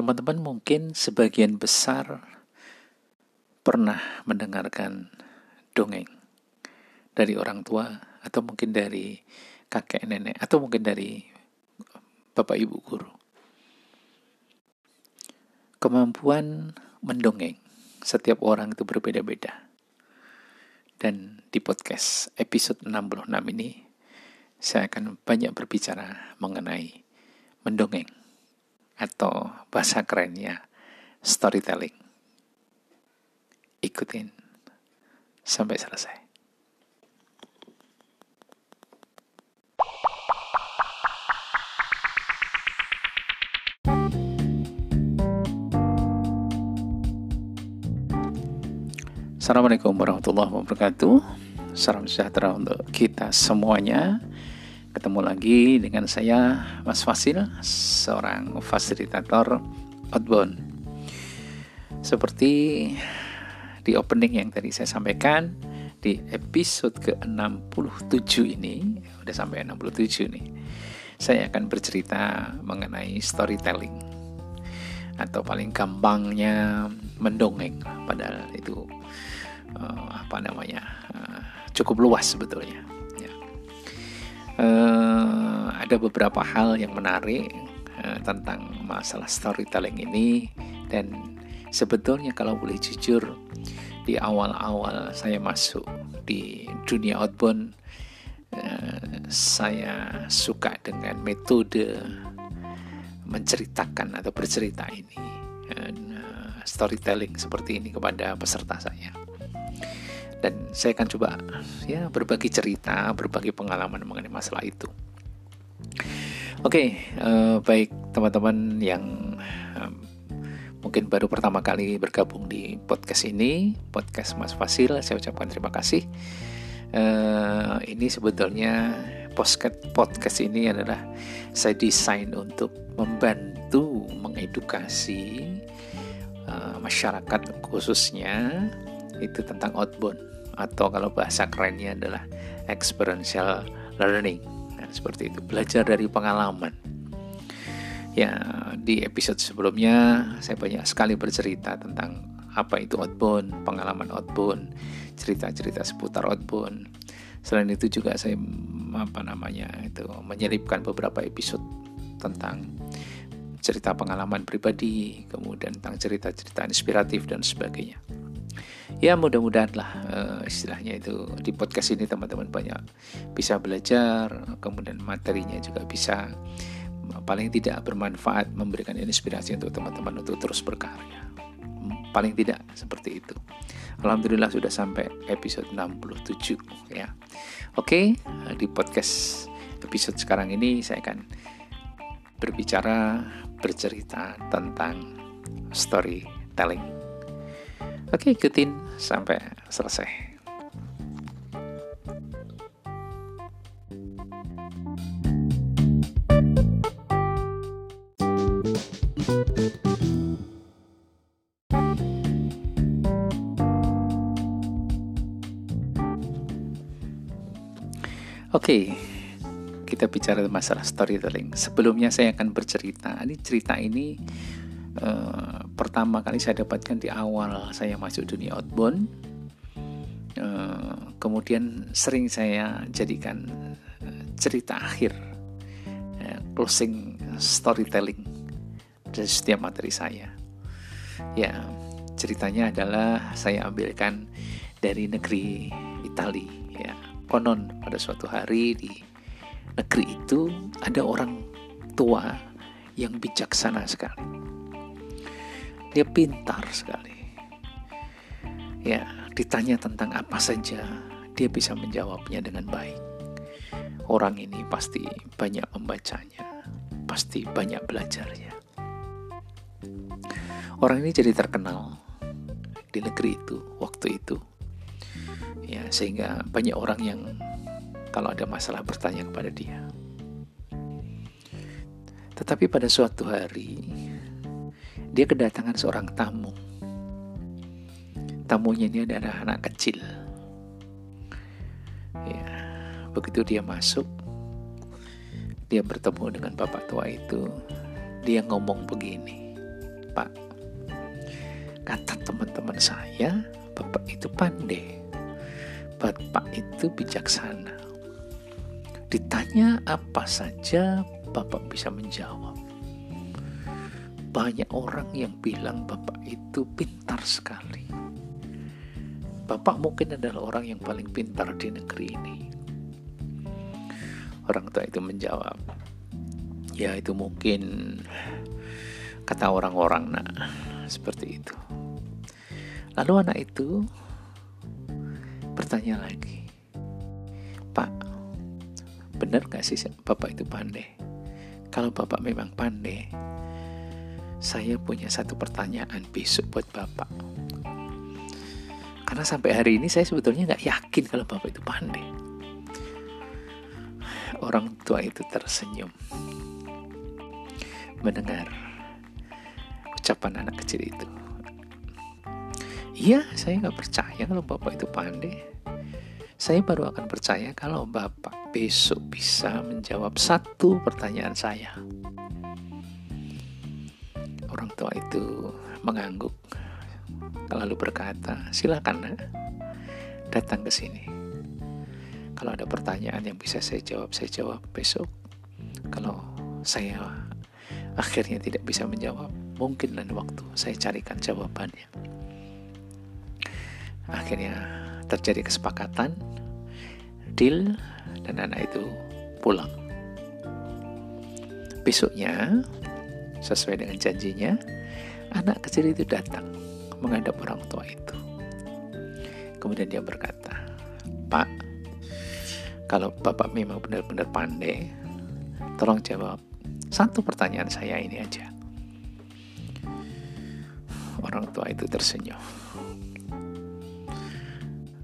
Teman-teman mungkin sebagian besar pernah mendengarkan dongeng dari orang tua atau mungkin dari kakek nenek atau mungkin dari bapak ibu guru. Kemampuan mendongeng setiap orang itu berbeda-beda. Dan di podcast episode 66 ini saya akan banyak berbicara mengenai mendongeng atau bahasa kerennya storytelling. Ikutin sampai selesai. Assalamualaikum warahmatullahi wabarakatuh. Salam sejahtera untuk kita semuanya. Ketemu lagi dengan saya Mas Fasil, seorang fasilitator outbound. Seperti di opening yang tadi saya sampaikan di episode ke-67 ini, udah sampai 67 nih. Saya akan bercerita mengenai storytelling atau paling gampangnya mendongeng padahal itu uh, apa namanya uh, cukup luas sebetulnya uh, ada beberapa hal yang menarik uh, tentang masalah storytelling ini. Dan sebetulnya kalau boleh jujur di awal-awal saya masuk di dunia outbound uh, saya suka dengan metode menceritakan atau bercerita ini. Uh, storytelling seperti ini kepada peserta saya dan saya akan coba ya berbagi cerita, berbagi pengalaman mengenai masalah itu. Oke, okay, uh, eh, baik teman-teman yang um, mungkin baru pertama kali bergabung di podcast ini, podcast Mas Fasil, saya ucapkan terima kasih. Uh, ini sebetulnya podcast podcast ini adalah saya desain untuk membantu mengedukasi uh, masyarakat khususnya itu tentang outbound atau kalau bahasa kerennya adalah experiential learning. Nah, seperti itu. Belajar dari pengalaman. Ya di episode sebelumnya saya banyak sekali bercerita tentang apa itu outbound pengalaman outbound cerita-cerita seputar outbound. Selain itu juga saya apa namanya itu menyelipkan beberapa episode tentang cerita pengalaman pribadi kemudian tentang cerita-cerita inspiratif dan sebagainya ya mudah-mudahan lah uh, istilahnya itu di podcast ini teman-teman banyak bisa belajar kemudian materinya juga bisa paling tidak bermanfaat memberikan inspirasi untuk teman-teman untuk terus berkarya. Paling tidak seperti itu. Alhamdulillah sudah sampai episode 67 ya. Oke di podcast episode sekarang ini saya akan berbicara bercerita tentang storytelling Oke, ikutin sampai selesai. Oke, kita bicara masalah storytelling. Sebelumnya saya akan bercerita. Ini cerita ini uh, pertama kali saya dapatkan di awal saya masuk dunia outbound. Uh, kemudian sering saya jadikan uh, cerita akhir, uh, closing storytelling dari setiap materi saya. Ya, ceritanya adalah saya ambilkan dari negeri Italia. Ya, konon pada suatu hari di negeri itu ada orang tua yang bijaksana sekali dia pintar sekali. Ya, ditanya tentang apa saja, dia bisa menjawabnya dengan baik. Orang ini pasti banyak membacanya, pasti banyak belajarnya. Orang ini jadi terkenal di negeri itu waktu itu. Ya, sehingga banyak orang yang kalau ada masalah bertanya kepada dia. Tetapi pada suatu hari dia kedatangan seorang tamu. Tamunya ini adalah anak kecil. Ya, begitu dia masuk, dia bertemu dengan bapak tua itu. Dia ngomong begini, Pak, kata teman-teman saya, Bapak itu pandai. Bapak itu bijaksana. Ditanya apa saja, Bapak bisa menjawab. Banyak orang yang bilang Bapak itu pintar sekali. Bapak mungkin adalah orang yang paling pintar di negeri ini. Orang tua itu menjawab, ya itu mungkin kata orang-orang nak seperti itu. Lalu anak itu bertanya lagi, Pak, benar gak sih Bapak itu pandai? Kalau Bapak memang pandai, saya punya satu pertanyaan besok buat Bapak. Karena sampai hari ini saya sebetulnya nggak yakin kalau Bapak itu pandai. Orang tua itu tersenyum mendengar ucapan anak kecil itu. Iya, saya nggak percaya kalau Bapak itu pandai. Saya baru akan percaya kalau Bapak besok bisa menjawab satu pertanyaan saya. Orang tua itu mengangguk, lalu berkata, silakan nak, datang ke sini. Kalau ada pertanyaan yang bisa saya jawab, saya jawab besok. Kalau saya akhirnya tidak bisa menjawab, mungkin lain waktu saya carikan jawabannya. Akhirnya terjadi kesepakatan, deal, dan anak itu pulang. Besoknya, sesuai dengan janjinya, anak kecil itu datang menghadap orang tua itu. Kemudian dia berkata, Pak, kalau Bapak memang benar-benar pandai, tolong jawab satu pertanyaan saya ini aja. Orang tua itu tersenyum.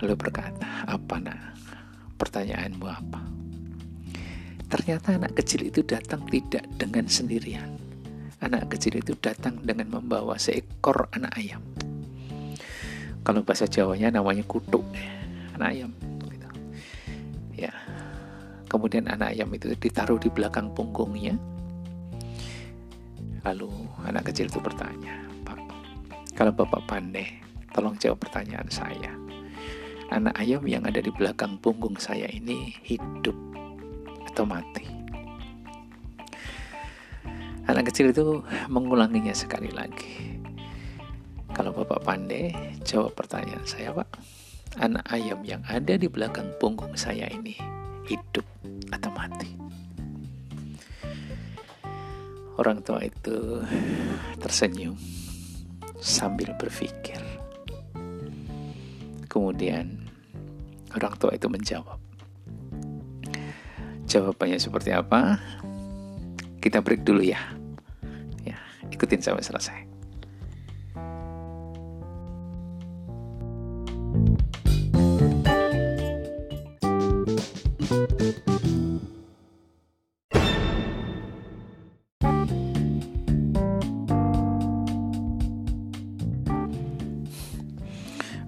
Lalu berkata, apa nak? Pertanyaanmu apa? Ternyata anak kecil itu datang tidak dengan sendirian. Anak kecil itu datang dengan membawa seekor anak ayam. Kalau bahasa Jawanya namanya kutuk, anak ayam. Gitu. Ya. Kemudian anak ayam itu ditaruh di belakang punggungnya. Lalu anak kecil itu bertanya, Pak, kalau Bapak pandai, tolong jawab pertanyaan saya anak ayam yang ada di belakang punggung saya ini hidup atau mati. Anak kecil itu mengulanginya sekali lagi. Kalau Bapak pandai, jawab pertanyaan saya, Pak. Anak ayam yang ada di belakang punggung saya ini hidup atau mati. Orang tua itu tersenyum sambil berpikir. Kemudian Orang tua itu menjawab. Jawabannya seperti apa? Kita break dulu ya. Ya, ikutin sampai selesai.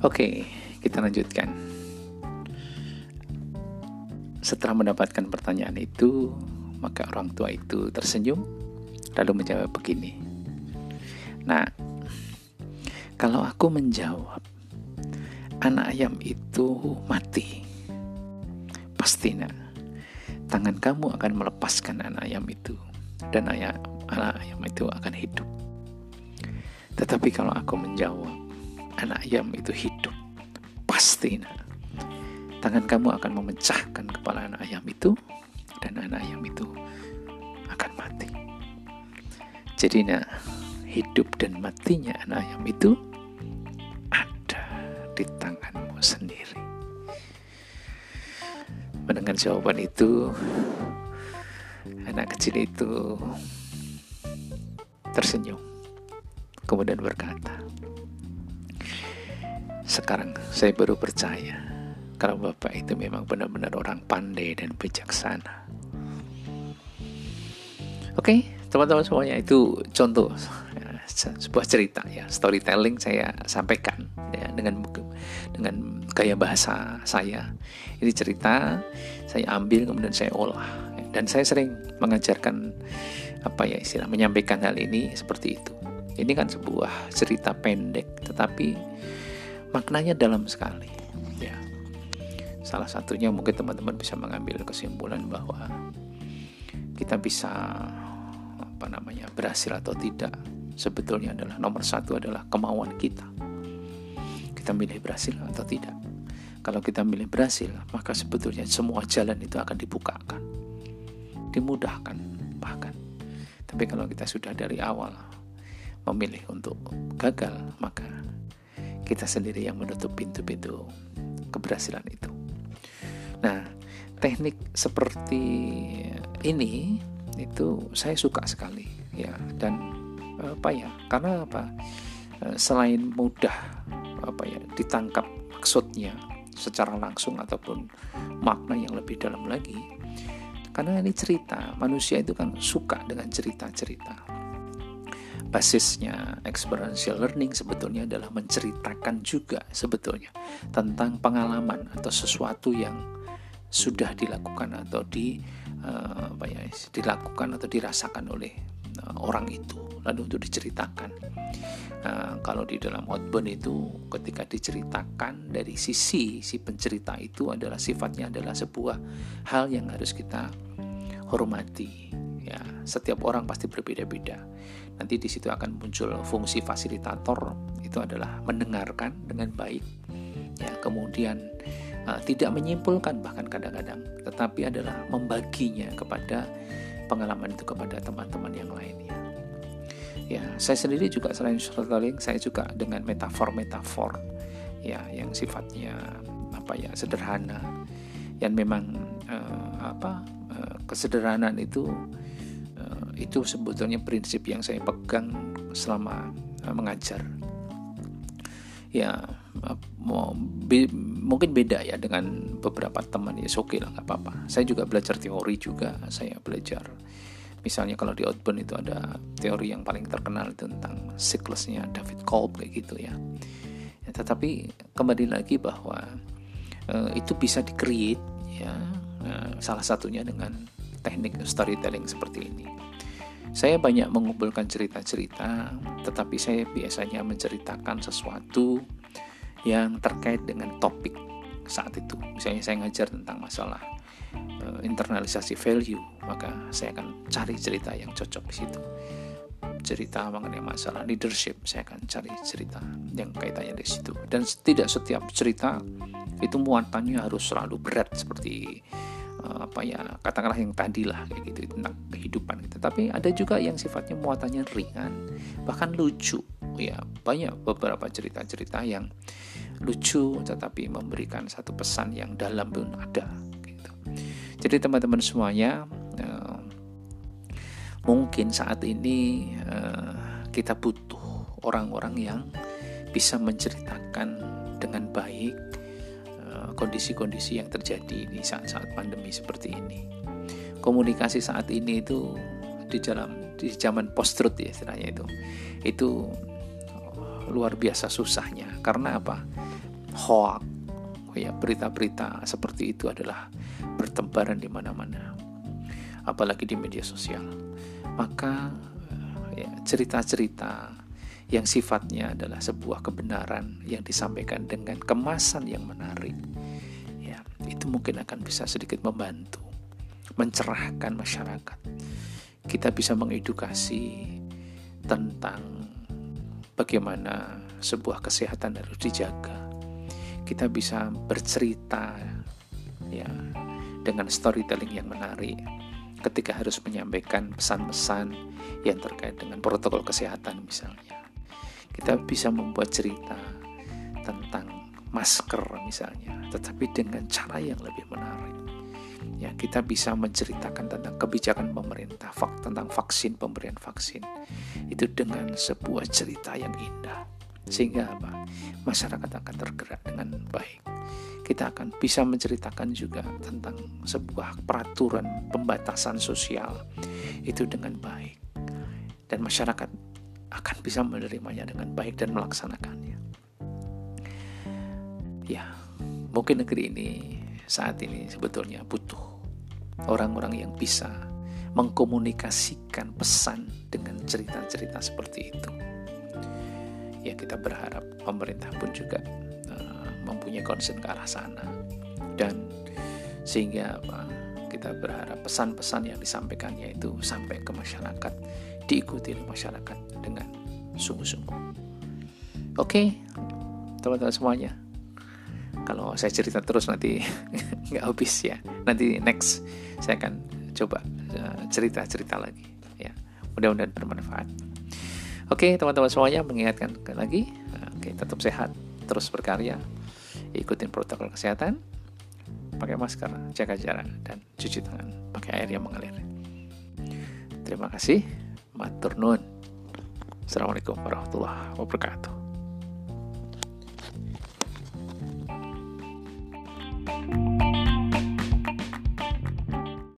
Oke, kita lanjutkan. Setelah mendapatkan pertanyaan itu, maka orang tua itu tersenyum lalu menjawab begini. Nah, kalau aku menjawab anak ayam itu mati, pasti nak tangan kamu akan melepaskan anak ayam itu dan ayam, anak ayam itu akan hidup. Tetapi kalau aku menjawab anak ayam itu hidup, pasti nak tangan kamu akan memecahkan kepala anak ayam itu dan anak ayam itu akan mati. Jadi nah, hidup dan matinya anak ayam itu ada di tanganmu sendiri. Mendengar jawaban itu, anak kecil itu tersenyum, kemudian berkata, "Sekarang saya baru percaya kalau Bapak itu memang benar-benar orang pandai dan bijaksana. Oke, teman-teman semuanya itu contoh ya, sebuah cerita ya, storytelling saya sampaikan ya dengan dengan gaya bahasa saya. Ini cerita saya ambil kemudian saya olah dan saya sering mengajarkan apa ya istilah menyampaikan hal ini seperti itu. Ini kan sebuah cerita pendek, tetapi maknanya dalam sekali. Ya, salah satunya mungkin teman-teman bisa mengambil kesimpulan bahwa kita bisa apa namanya berhasil atau tidak sebetulnya adalah nomor satu adalah kemauan kita. Kita milih berhasil atau tidak. Kalau kita milih berhasil, maka sebetulnya semua jalan itu akan dibukakan, dimudahkan bahkan. Tapi kalau kita sudah dari awal memilih untuk gagal, maka kita sendiri yang menutup pintu-pintu keberhasilan itu. Nah, teknik seperti ini itu saya suka sekali ya dan apa ya? Karena apa? Eh, selain mudah apa ya ditangkap maksudnya secara langsung ataupun makna yang lebih dalam lagi. Karena ini cerita, manusia itu kan suka dengan cerita-cerita basisnya experiential learning sebetulnya adalah menceritakan juga sebetulnya tentang pengalaman atau sesuatu yang sudah dilakukan atau di uh, apa ya dilakukan atau dirasakan oleh uh, orang itu. Lalu untuk diceritakan. Uh, kalau di dalam outbound itu ketika diceritakan dari sisi si pencerita itu adalah sifatnya adalah sebuah hal yang harus kita hormati ya. Setiap orang pasti berbeda-beda. Nanti di situ akan muncul fungsi fasilitator itu adalah mendengarkan dengan baik ya. Kemudian uh, tidak menyimpulkan bahkan kadang-kadang tetapi adalah membaginya kepada pengalaman itu kepada teman-teman yang lainnya ya. Saya sendiri juga selain storytelling saya juga dengan metafor-metafor ya yang sifatnya apa ya sederhana. Yang memang uh, apa uh, kesederhanaan itu itu sebetulnya prinsip yang saya pegang selama uh, mengajar ya uh, be, mungkin beda ya dengan beberapa teman. Ya oke okay lah nggak apa-apa. Saya juga belajar teori juga. Saya belajar misalnya kalau di outbound itu ada teori yang paling terkenal tentang siklusnya David Kolb kayak gitu ya, ya tetapi kembali lagi bahwa uh, itu bisa di create ya uh, salah satunya dengan teknik storytelling seperti ini saya banyak mengumpulkan cerita-cerita, tetapi saya biasanya menceritakan sesuatu yang terkait dengan topik saat itu. Misalnya saya ngajar tentang masalah uh, internalisasi value, maka saya akan cari cerita yang cocok di situ. Cerita mengenai masalah leadership, saya akan cari cerita yang kaitannya di situ. Dan tidak setiap cerita itu muatannya harus selalu berat seperti apa ya katakanlah yang tadi lah kayak gitu tentang kehidupan gitu. Tapi ada juga yang sifatnya muatannya ringan bahkan lucu. Ya banyak beberapa cerita-cerita yang lucu tetapi memberikan satu pesan yang dalam pun ada gitu. Jadi teman-teman semuanya uh, mungkin saat ini uh, kita butuh orang-orang yang bisa menceritakan dengan baik kondisi-kondisi yang terjadi di saat-saat pandemi seperti ini. Komunikasi saat ini itu di dalam di zaman post truth ya istilahnya itu. Itu luar biasa susahnya. Karena apa? Hoax ya berita-berita seperti itu adalah bertebaran di mana-mana. Apalagi di media sosial. Maka ya cerita-cerita yang sifatnya adalah sebuah kebenaran yang disampaikan dengan kemasan yang menarik itu mungkin akan bisa sedikit membantu mencerahkan masyarakat. Kita bisa mengedukasi tentang bagaimana sebuah kesehatan harus dijaga. Kita bisa bercerita ya dengan storytelling yang menarik ketika harus menyampaikan pesan-pesan yang terkait dengan protokol kesehatan misalnya. Kita bisa membuat cerita tentang masker misalnya, tetapi dengan cara yang lebih menarik. Ya, kita bisa menceritakan tentang kebijakan pemerintah, tentang vaksin, pemberian vaksin. Itu dengan sebuah cerita yang indah. Sehingga apa? Masyarakat akan tergerak dengan baik. Kita akan bisa menceritakan juga tentang sebuah peraturan pembatasan sosial itu dengan baik. Dan masyarakat akan bisa menerimanya dengan baik dan melaksanakannya. Ya mungkin negeri ini saat ini sebetulnya butuh orang-orang yang bisa mengkomunikasikan pesan dengan cerita-cerita seperti itu. Ya kita berharap pemerintah pun juga uh, mempunyai concern ke arah sana. Dan sehingga apa kita berharap pesan-pesan yang disampaikannya itu sampai ke masyarakat diikuti oleh masyarakat dengan sungguh-sungguh. Oke, teman-teman semuanya. Kalau saya cerita terus nanti nggak habis ya. Nanti next saya akan coba eh, cerita-cerita lagi. Ya, mudah-mudahan bermanfaat. Oke, teman-teman semuanya mengingatkan lagi. Oke, tetap sehat, terus berkarya, ikutin protokol kesehatan, pakai masker, jaga jarak, dan cuci tangan pakai air yang mengalir. Terima kasih. Matur nuwun. Assalamualaikum warahmatullahi wabarakatuh.